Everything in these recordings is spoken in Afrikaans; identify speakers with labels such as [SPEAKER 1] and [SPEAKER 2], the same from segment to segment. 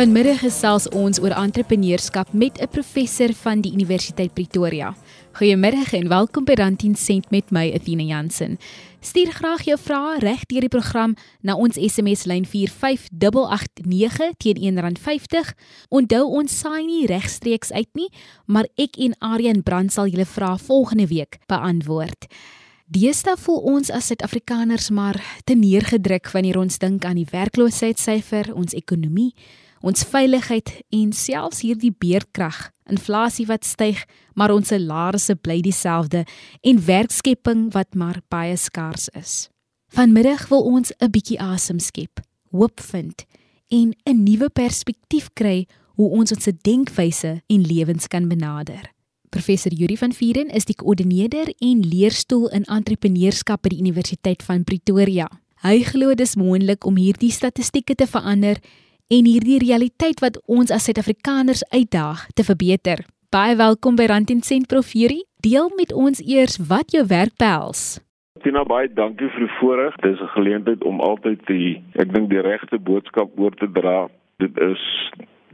[SPEAKER 1] Vanmiddag gesels ons oor entrepreneurskap met 'n professor van die Universiteit Pretoria. Goeiemiddag en welkom by Rand10 Sent met my Athena Jansen. Stuur graag jou vrae reg deur die program na ons SMS lyn 45889 teen R1.50. Onthou ons saai nie regstreeks uit nie, maar ek en Aryan Brand sal julle vrae volgende week beantwoord. Deesdae voel ons as Suid-Afrikaners maar te neergedruk wanneer ons dink aan die werkloosheidssyfer, ons ekonomie ons veiligheid en selfs hierdie beerdkrag, inflasie wat styg, maar ons salarisse bly dieselfde en werkskepping wat maar baie skaars is. Vanmiddag wil ons 'n bietjie asem skep, hoop vind en 'n nuwe perspektief kry hoe ons ons denkwyse en lewens kan benader. Professor Yuri van Vieren is die koördineerder en leerstoel in entrepreneurskap by die Universiteit van Pretoria. Hy glo dis moontlik om hierdie statistieke te verander en hierdie realiteit wat ons as Suid-Afrikaners uitdaag te verbeter. Baie welkom by Rand en Sent Profierie. Deel met ons eers wat jou werk behels.
[SPEAKER 2] Tina baie dankie vir die voorreg. Dit is 'n geleentheid om altyd die ek dink die regte boodskap oor te dra. Dit is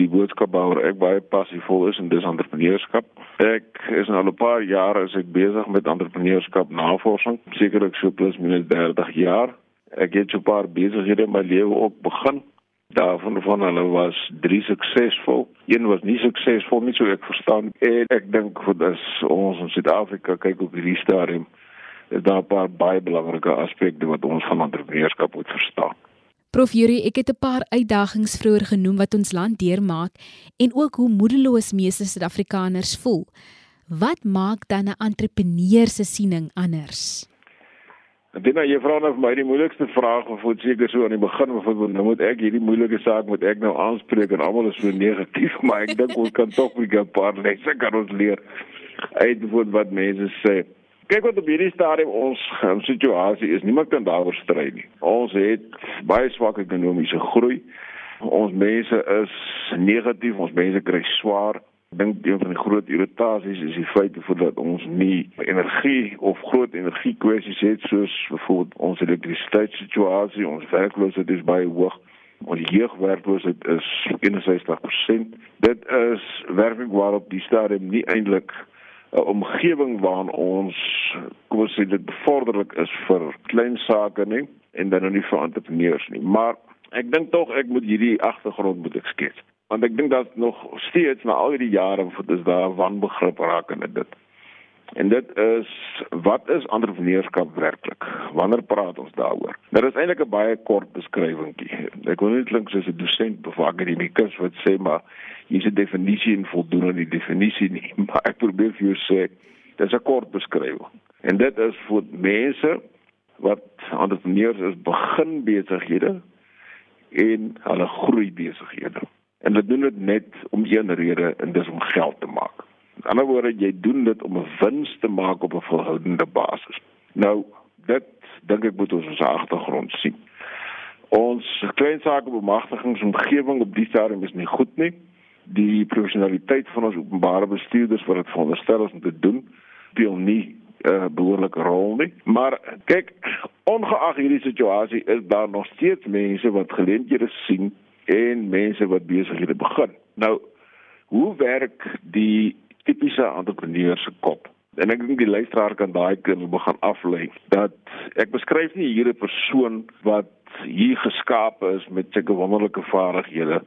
[SPEAKER 2] die boodskap waaroor ek baie passievol is en dis entrepreneurskap. Ek is nou al 'n paar jare as ek besig met entrepreneurskap navorsing, sekerlik so plus minus 30 jaar. Ek het so 'n paar besighede in my lewe ook begin daarvan van hulle was drie suksesvol. Een was nie suksesvol nie, so ek verstaan. En ek dink dat as ons in Suid-Afrika kyk op hierdie stadium, is daar 'n paar baie belangrike aspekte wat ons van entrepreneurskap moet verstaan.
[SPEAKER 1] Prof Yuri, ek het 'n paar uitdagings vroeër genoem wat ons land deurmaak en ook hoe moedeloos meeste Suid-Afrikaners voel. Wat maak dan 'n entrepreneur se siening anders?
[SPEAKER 2] Ek dink nou jy vra nou vir my die moeilikste vraag of wat seker so aan die begin of wat nou moet ek hierdie moeilike saak moet ek nou aanspreek en almal is so negatief maar ek dink ons kan tog 'n paar lesse kan ons leer uit wat mense sê. Kyk wat op hierdie stadium ons um, situasie is, niemand kan daaroor stry nie. Ons het baie swak ekonomiese groei. Ons mense is negatief, ons mense kry swaar Ek dink een van die groot irritasies is die feit dat ons nie energie of groot energie kwessies het soos byvoorbeeld ons elektrisiteitssituasie, ons werkloosheid is baie hoog. Ons jeugwerkloosheid is 61%. Dit is werklik waarop die stadium nie eintlik 'n omgewing waarin ons kom ons sê dit bevorderlik is vir klein sake nie en dan nie vir entrepreneurs nie. Maar ek dink tog ek moet hierdie agtergrond moet ek skets want ek dink dat nog steeds na al die jare wat is daar wanbegrip raak in dit. En dit is wat is entrepreneurskap werklik? Wanneer praat ons daaroor? Dit is eintlik 'n baie kort beskrywingkie. Ek wil nie klink soos 'n dosent of akademikus wat sê maar hier's 'n definisie en voldoen aan die definisie nie, maar ek probeer vir jou sê dis 'n kort beskrywing. En dit is vir mense wat entrepreneurs is begin besighede en hulle groei besighede. En hulle doen dit net om een rede en dis om geld te maak. In ander woorde, jy doen dit om 'n wins te maak op 'n volhoudende basis. Nou, dit dink ek moet ons as agtergrond sien. Ons klein sake bemagtigingsomgewing op die stadium is nie goed nie. Die professionaliteit van ons openbare bestuurders wat dit veronderstel is om te doen, speel nie uh, behoorlike rol nie. Maar kyk, ongeag hierdie situasie is daar nog steeds mense wat geleenthede sien en mense wat besighede begin. Nou, hoe werk die tipiese entrepreneur se kop? En ek dink die luisteraar kan daai kan begin aflei dat ek beskryf nie hier 'n persoon wat hier geskape is met sulke wonderlike vaardighede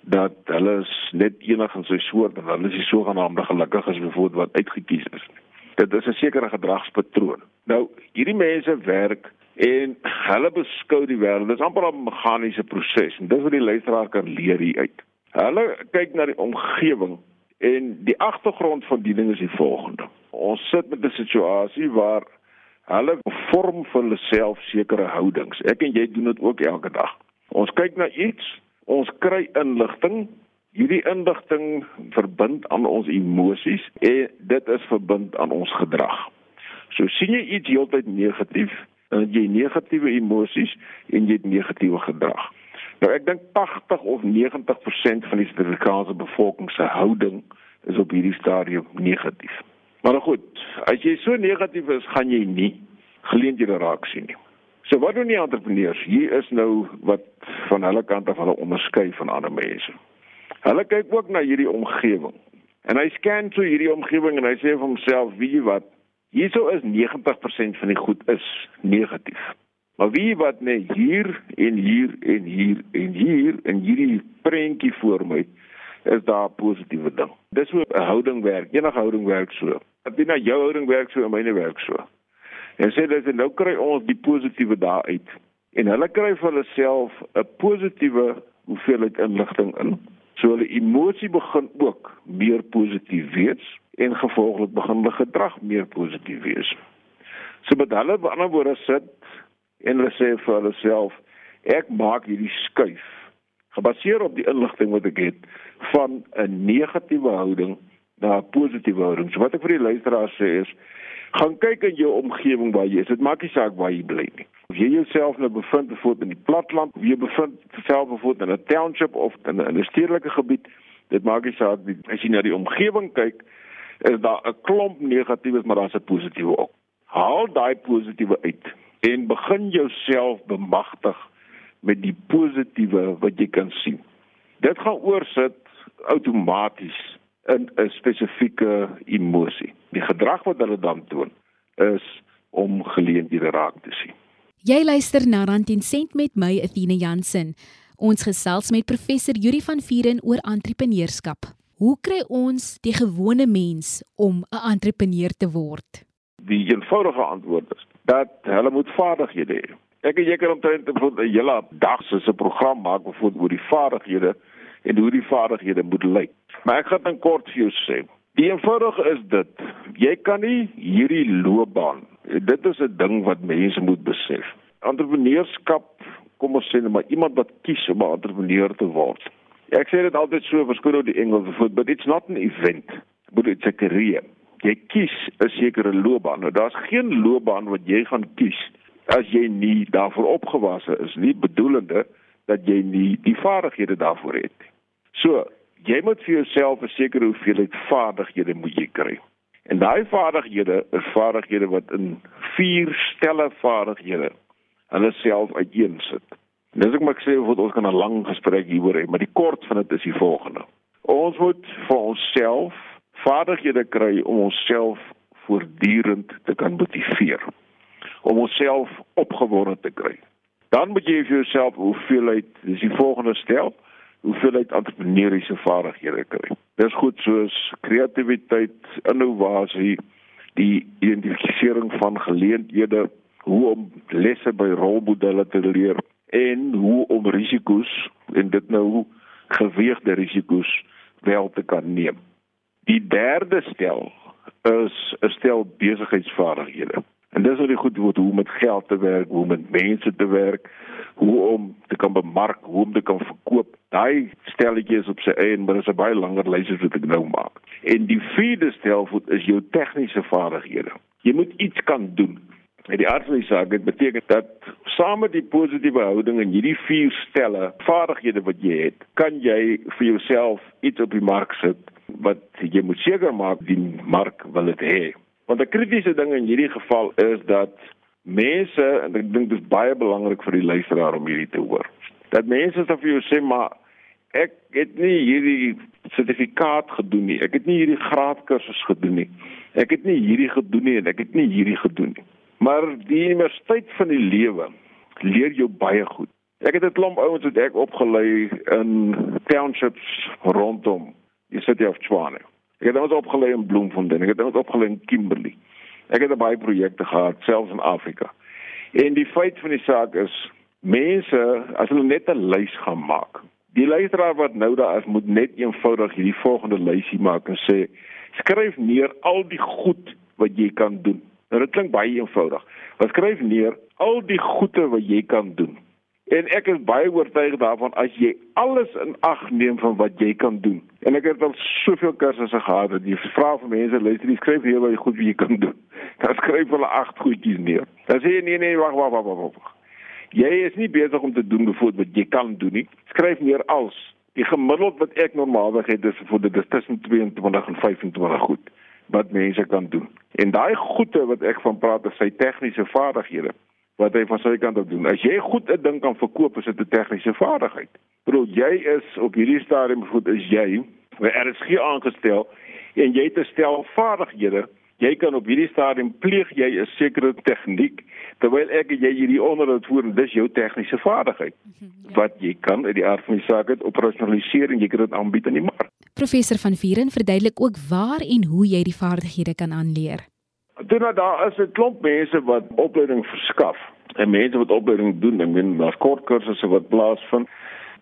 [SPEAKER 2] dat hulle net enig in sy soort en hulle is die sogenaamde gelukkiges bevoorbeeld wat uitget kies is. Dit is 'n sekere gedragspatroon. Nou, hierdie mense werk en hulle beskou die wêreld dis amper 'n meganiese proses en dis wat die luisteraar kan leer hier uit. Hulle kyk na die omgewing en die agtergrond van die ding is die volgende. Ons sit met 'n situasie waar hulle vorm vir hulle self sekere houdings. Ek en jy doen dit ook elke dag. Ons kyk na iets, ons kry inligting. Hierdie inligting verbind aan ons emosies en dit is verbind aan ons gedrag. So sien jy iets heeltyd negatief, dan het jy negatiewe emosies en jy het negatiewe gedrag. Nou ek dink 80 of 90% van die Suid-Afrikaanse bevolking se houding is op hierdie stadium negatief. Maar goed, as jy so negatief is, gaan jy nie geleenthede raak sien nie. So wat doen die entrepreneurs? Hier is nou wat van hulle kant af hulle onderskei van ander mense. Hulle kyk ook na hierdie omgewing. En hy scan so hierdie omgewing en hy sê vir homself, "Wie jy wat, hierso is 90% van die goed is negatief." Maar wie wat net hier en hier en hier en hier in hierdie prentjie voor my is daar positiewe ding. Dis hoe 'n houding werk. Enige houding werk so. Dit na jou houding werk so en myne werk so. En sê dit nou kry ons die positiewe daar uit. En hulle kry vir hulle self 'n positiewe hoeveelheid inligting in. So hulle emosie begin ook meer positief wees en gevolglik begin hulle gedrag meer positief wees. So met hulle op ander woorde sit en hulle sê vir hulle self ek maak hierdie skuif gebaseer op die inligting wat ek het van 'n negatiewe houding na 'n positiewe houding. So wat ek vir die luisteraars sê is gaan kyk in jou omgewing waar jy is. Dit maak nie saak waar jy bly nie. Of jy jouself nou bevind bevoor in die platteland, of jy bevind jouself bevoor in 'n township of in 'n stedelike gebied, dit maak nie saak nie. As jy na die omgewing kyk, is daar 'n klomp negatiefs, maar daar's 'n positiewe ook. Haal daai positiewe uit en begin jouself bemagtig met die positiewe wat jy kan sien. Dit gaan oorsit outomaties in 'n spesifieke emosie. Die gedrag wat hulle dan toon is om geleenthede raak te sien.
[SPEAKER 1] Jy luister na Rand en Sent met my Athena Jansen. Ons gesels met professor Yuri van Vieren oor entrepreneurskap. Hoe kry ons die gewone mens om 'n entrepreneur te word?
[SPEAKER 2] Die eenvoudige antwoord is dat hulle moet vaardighede hê. Ek het seker omtrent 'n hele dag 'n program maak oor die vaardighede en hoe die vaardighede moet lyk. Maar ek gaan in kort vir jou sê. Die eenvoudige is dit. Jy kan nie hierdie loopbaan. Dit is 'n ding wat mense moet besef. Entrepreneurskap, kom ons sê net maar iemand wat kies om 'n entrepreneur te word. Ek sê dit altyd so verskoon nou die Engels voor, but it's not an event. But it's a career. Jy kies 'n sekere loopbaan. Nou daar's geen loopbaan wat jy gaan kies as jy nie daarvoor opgewasse is nie, bedoelende dat jy nie die vaardighede daarvoor het nie. So, jy moet vir jouself 'n sekere hoeveelheid vaardighede moet jy kry. En daai vaardighede is vaardighede wat in vier stelle vaardighede hulle self uiteensit. Dis ek maar sê wat ons kan 'n lang gesprek hieroor hê, maar die kort van dit is die volgende. Ons moet vir onsself vaardighede kry om onsself voortdurend te kan motiveer. Om onsself opgewonde te kry. Dan moet jy vir jouself hoeveelheid, dis die volgende stel, hoeveelheid entrepreneursiese vaardighede kry. Dis goed soos kreatiwiteit, innovasie, die identifisering van geleenthede, hoe om lesse by rolmodelle te leer en hoe om risiko's en dit nou geweegde risiko's wel te kan neem. Die derde stel is 'n stel besigheidsvaardighede. En dis wat die goed word hoe om met geld te werk, hoe om met mense te werk, hoe om te kan bemark, hoe om te kan verkoop. Daai stelletjie is op sy eie, maar dit is 'n baie langer lys as wat ek nou maak. En die vierde stelvoet is jou tegniese vaardighede. Jy moet iets kan doen. En die aard van die saak dit beteken dat saam met die positiewe houding en hierdie vier stelle vaardighede wat jy het, kan jy vir jouself iets op die mark sit wat jy moet seker maak die mark wil dit hê. Want 'n kritiese ding in hierdie geval is dat mense en ek dink dit is baie belangrik vir die luisteraar om hierdie te hoor. Dat mense sê vir jou sê maar ek het nie hierdie sertifikaat gedoen nie. Ek het nie hierdie graadkursus gedoen nie. Ek het nie hierdie gedoen nie en ek het nie hierdie gedoen nie. Maar die universiteit van die lewe leer jou baie goed. Ek het 'n klomp ouens wat ek opgelei in townships rondom die city of Tshwane. Ek het ons opgelei in Bloemfontein, ek het ons opgelei in Kimberley. Ek het baie projekte gehad selfs in Afrika. En die feit van die saak is mense as hulle net 'n lys gaan maak. Die luisteraar wat nou daar is moet net eenvoudig hierdie volgende lysie maak en sê skryf neer al die goed wat jy kan doen. Nou dit klink baie eenvoudig. Maar skryf neer al die goeie wat jy kan doen. En ek is baie oortuig daarvan as jy alles in ag neem van wat jy kan doen. En ek het al soveel kursusse gehad dat jy vra vir mense, luister, jy skryf heel baie goed wat jy kan doen. Dan skryf hulle agt goedjies neer. Dan sê jy nee nee, wag wag wag wag. Jy is nie besig om te doen bijvoorbeeld wat jy kan doen nie. Skryf neer als die gemiddeld wat ek normaalweg het is vir dit is tussen 22 en 25 goed wat mense kan doen. En daai goede wat ek van praat is sy tegniese vaardighede. Wat hy van sy kant af doen. As jy goed 'n ding kan verkoop, is dit 'n tegniese vaardigheid. Bro, jy is op hierdie stadium goed is jy, waar RSG aangestel en jy het 'n stel vaardighede jy kan op hierdie stadium pleeg jy 'n sekere tegniek terwyl ek en jy hierdie onderhoud voer en dis jou tegniese vaardigheid mhm, ja. wat jy kan uit die aard van die saak het operasionaliseer en jy kan dit aanbied aan die mark.
[SPEAKER 1] Professor van Vieren verduidelik ook waar en hoe jy die vaardighede kan aanleer.
[SPEAKER 2] Dit nou daar is 'n klomp mense wat opleiding verskaf en mense wat opleiding doen, ek meen daar's kort kursusse wat plaasvind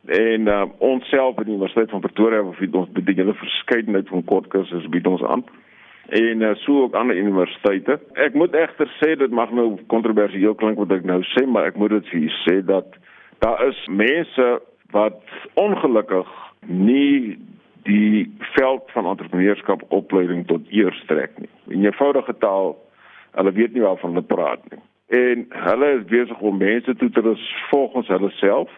[SPEAKER 2] en uh, ons self by die Universiteit van Pretoria het ons bied hele verskeidenheid van kort kursusse bied ons aan en uh, so ook ander universiteite. Ek moet egter sê dit mag nou kontroversieel klink wat ek nou sê, maar ek moet dit vir julle sê dat daar is mense wat ongelukkig nie die veld van entrepreneurskap opleiding tot eers trek nie. In eenvoudige taal, hulle weet nie waarvan hulle praat nie. En hulle is besig om mense toe te rus volgens hulle self.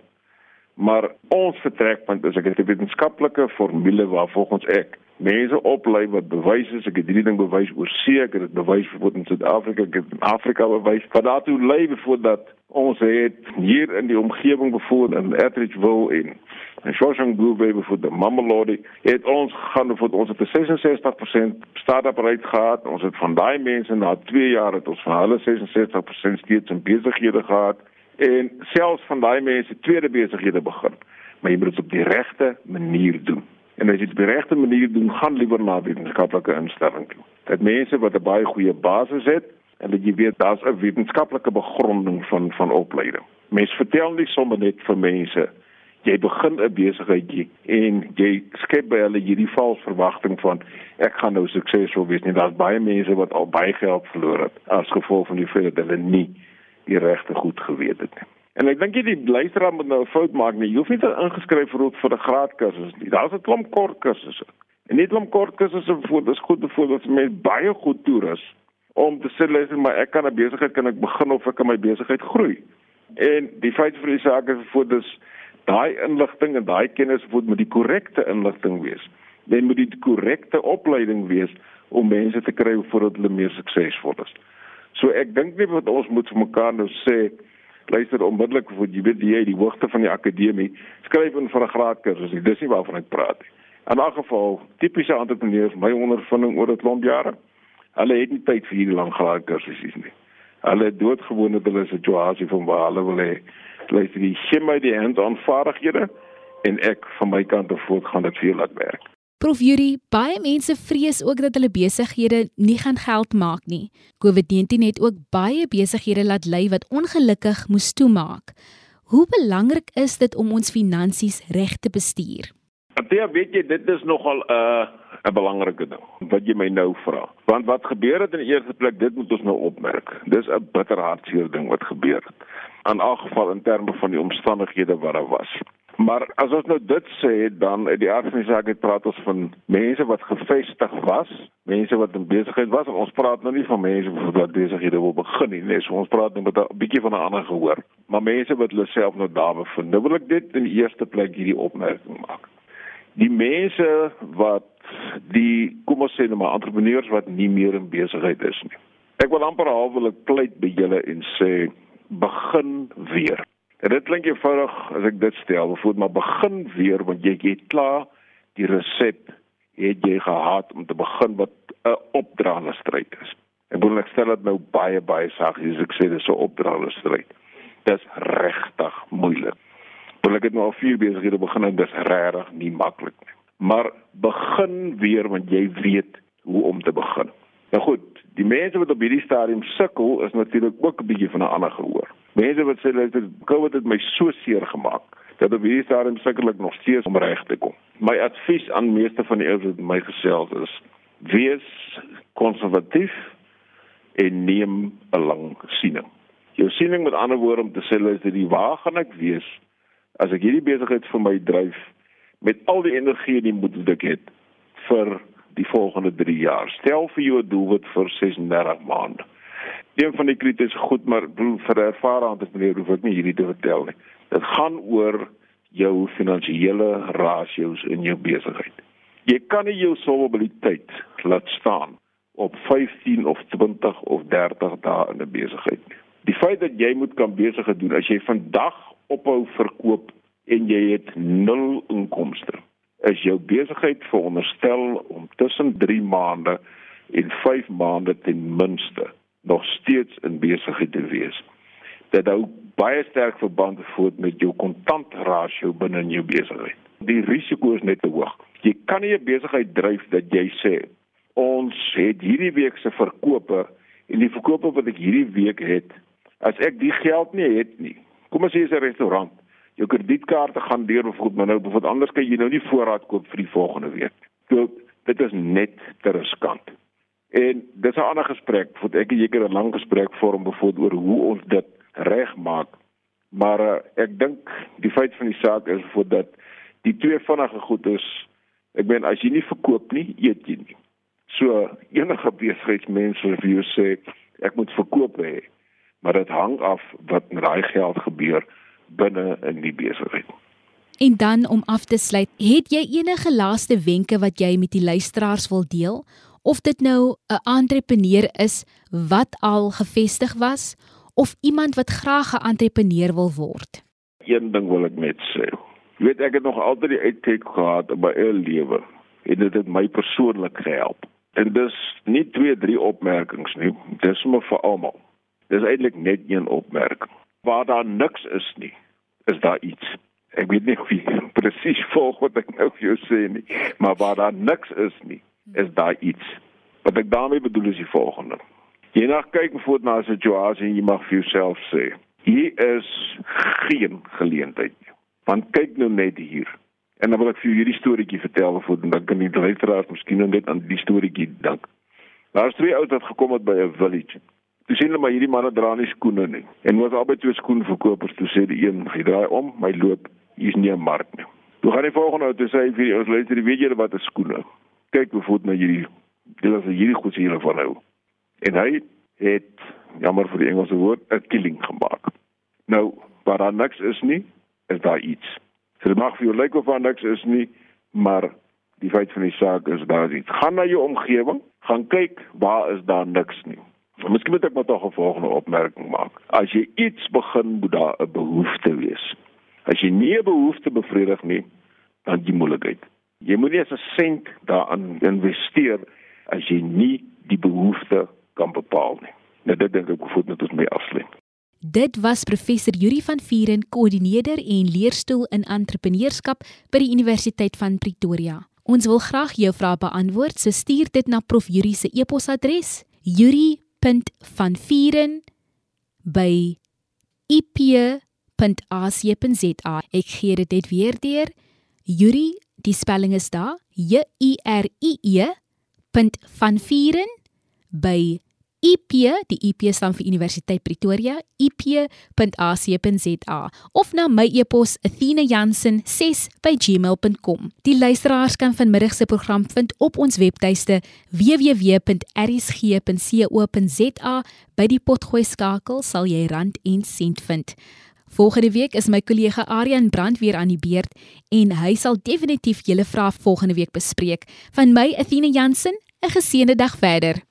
[SPEAKER 2] Maar ons vertrekpunt is ek het 'n wetenskaplike formule waar volgens ek mense oplei wat bewys is ek het hierdie ding bewys oor see ek het dit bewys vir in Suid-Afrika ek het in Afrika bewys wat daartoe lei voordat ons het hier in die omgewing bevoor in Etheridgeville in en Shawshank Bay voor de Mamelodi het ons gaan voor ons het 66% start-up rate gehad. Ons het van daai mense na 2 jaar het ons van hulle 66% steeds in besighede gehad. En selfs van daai mense tweede besighede begin. Maar jy moet dit op die regte manier doen. En as jy dit op die regte manier doen, gaan liewer na wetenskaplike instelling toe. Dit mense wat 'n baie goeie basis het en dat jy weet daar's 'n wetenskaplike begronding van van opleiding. Mense vertel nie sommer net vir mense jy begin 'n besigheidjie en jy skep by hulle hierdie vals verwagting van ek gaan nou suksesvol wees nie. Daar's baie mense wat al baie geld verloor het as gevolg van die feit dat hulle nie die regte goed geweet het nie. En ek dink jy die luisteraar moet nou 'n fout maak nie. Jy hoef nie te ingeskryf vir vir 'n graadkursus nie. Daar's 'n klomp kort kursusse. En net 'n klomp kort kursusse vir dis goed vir dat mense baie goed toerus om te sê luister maar ek kan 'n besigheid kan ek begin of ek kan my besigheid groei. En die feit vir die saak is vir dis daai inligting en daai kennis moet met die korrekte inligting wees. Dit moet die korrekte opleiding wees om mense te kry voordat hulle meer suksesvol is. So ek dink nie wat ons moet vir mekaar nou sê luister onmiddellik voor jy weet jy die hoogte van die akademie skryf in vir 'n graadkursus dis nie waarvan ek praat nie in 'n geval tipiese entrepreneurs my ondervinding oor 'n klomp jare hulle het nie tyd vir hierdie lang graadkursusse nie hulle doodgewone hulle situasie van waar hulle wil hê luister die skema die hands-on vaardighede en ek van my kant af voort gaan dit vir laat werk
[SPEAKER 1] Prof Yuri, baie mense vrees ook dat hulle besighede nie gaan geld maak nie. COVID-19 het ook baie besighede laat lei wat ongelukkig moes toemaak. Hoe belangrik is dit om ons finansies reg te bestuur?
[SPEAKER 2] Ja, weet jy, dit is nogal 'n uh, 'n belangrike ding wat jy my nou vra. Want wat gebeur het in die eerste plek, dit moet ons nou opmerk. Dis 'n bitterhartseer ding wat gebeur het. In elk geval in terme van die omstandighede wat daar was. Maar as ons nou dit sê, dan uit die aard van die saak het praat ons van mense wat gevestig was, mense wat in besigheid was. Ons praat nou nie van mense wat besighede wil begin nie, nee, so ons praat net met 'n bietjie van 'n ander gehoor. Maar mense wat hulle self nou daar bevind. Nou wil ek dit in die eerste plek hierdie opmerking maak. Die mense wat die kom ons sê nou maar entrepreneurs wat nie meer in besigheid is nie. Ek wil amper half wil ek pleit by julle en sê begin weer. En dit klink eenvoudig as ek dit stel, voordat maar begin weer want jy het klaar die resep het jy gehad om te begin wat 'n opdraande stryd is. Ek bedoel ek stel dit nou baie baie saggies ek sê dis 'n opdraande stryd. Dit is regtig moeilik. Want ek het nou al vier besighede begin en dit is regtig nie maklik nie. Maar begin weer want jy weet hoe om te begin. Nou goed, die mense wat op hierdie stadium sukkel is natuurlik ook 'n bietjie van 'n ander gehoor. Mense wat sê dat COVID het my so seer gemaak dat op hierdie stadium sekerlik nog steeds om reg te kom. My advies aan meeste van die ouens wat my gesels is: wees konservatief en neem 'n lang siening. Jou siening met ander woorde om te sê dat die waar gaan ek wees as ek hierdie besigheid vir my dryf met al die energie en die moed wat ek het vir die volgende 3 jaar. Stel vir jou 'n doelwit vir 36 maande een van die kritiese goed maar bedoel vir 'n ervare entrepreneur hoef ek nie hierdie te vertel nie. Dit gaan oor jou finansiële rasios in jou besigheid. Jy kan nie jou solvabiliteit laat staan op 15 of 20 of 30 dae in 'n besigheid. Die feit dat jy moet kan besig doen as jy vandag ophou verkoop en jy het nul inkomste, is jou besigheid veronderstel om tussen 3 maande en 5 maande ten minste nog steeds in besigheid te wees. Dit hou baie sterk verband voort met jou kontantrasio binne in jou besigheid. Die risiko is net te hoog. Jy kan nie 'n besigheid dryf dat jy sê ons het hierdie week se verkope en die verkope wat ek hierdie week het, as ek die geld nie het nie. Kom ons sê jy's 'n restaurant. Jou kredietkaarte gaan deur bijvoorbeeld maar nou bijvoorbeeld anders kan jy nou nie voorraad koop vir die volgende week. So dit is net te riskant. En dis 'n ander gesprek, want ek en jy kan 'n lang gesprek vorm bijvoorbeeld oor hoe ons dit regmaak. Maar uh, ek dink die feit van die saak is voor dat die twee vinnige goed is ek meen as jy nie verkoop nie, eet jy nie. So enige besigheidsmens sal vir jou sê ek moet verkoop hê, maar dit hang af wat met daai geld gebeur binne in die besigheid.
[SPEAKER 1] En dan om af te sluit, het jy enige laaste wenke wat jy met die luisteraars wil deel? Of dit nou 'n entrepreneur is wat al gevestig was of iemand wat graag 'n entrepreneur wil word?
[SPEAKER 2] Een ding wil ek net sê. Jy weet ek het nog altyd die uitkyk gehad op my eie lewe en dit het my persoonlik gehelp. En dis nie twee drie opmerkings nie, dis maar vir almal. Dis eintlik net een opmerking. Waar daar niks is nie, is daar iets. Ek weet nie jy presies volg wat ek nou vir jou sê nie, maar waar daar niks is nie, is daar iets. Wat ek daarmee bedoel is die volgende. Jy nog kyk voort na 'n situasie en jy mag vir jouself sê, hier is geen geleentheid nie. Want kyk nou net hier. En dan wil ek vir hierdie storieetjie vertel voor dan kan die luisteraars miskien net aan die storieetjie dink. Daar is twee ouens wat gekom het by 'n village. Toe sien hulle maar hierdie manne dra nie skoene nie. En was albei twee skoenverkopers. Toe sê die een, "Hy draai om, my loop, hier is nie 'n mark nie." Toe gaan die volgende ou toe sê vir die ouens, "Luister, weet julle wat 'n skoene? Kyk hoe voet na hierdie dit is hierdie goed hier van nou." En hy het jammer vir die Engelse woord 'n killing gemaak. Nou, waar daar niks is nie, is daar iets. So dit mag vir jou lyk of daar niks is nie, maar die feit van die saak is daar iets. Gaan na jou omgewing, gaan kyk waar is daar niks nie. Miskien moet ek maar tog 'n volgende opmerking maak. As jy iets begin, moet daar 'n behoefte wees. As jy nie 'n behoefte bevredig nie, dan jy moeilikheid. Jy moet nie 'n sent daaraan investeer as jy nie die behoefte kan bepaal nie. Nou dit dink ek voet met ons mee afsluit.
[SPEAKER 1] Dit was professor Yuri van Vieren, koördineerder en leerstoel in entrepreneurskap by die Universiteit van Pretoria. Ons wil graag jou vrae beantwoord, so stuur dit na prof Yuri se e-posadres: yuri.van.vieren@ip.ac.za. Ek gee dit net weer deur. Yuri, die spelling is daar: J U R I E. van Vieren by IP, die IP staan vir Universiteit Pretoria, ip.ac.za of na my e-pos athena.jansen6@gmail.com. Die luisteraars kan vanmiddag se program vind op ons webtuiste www.rsg.co.za. By die potgooi skakel sal jy rand en sent vind. Volgende week is my kollega Aryan Brand weer aan die beurt en hy sal definitief julle vrae volgende week bespreek. Van my Athena Jansen, 'n geseënde dag verder.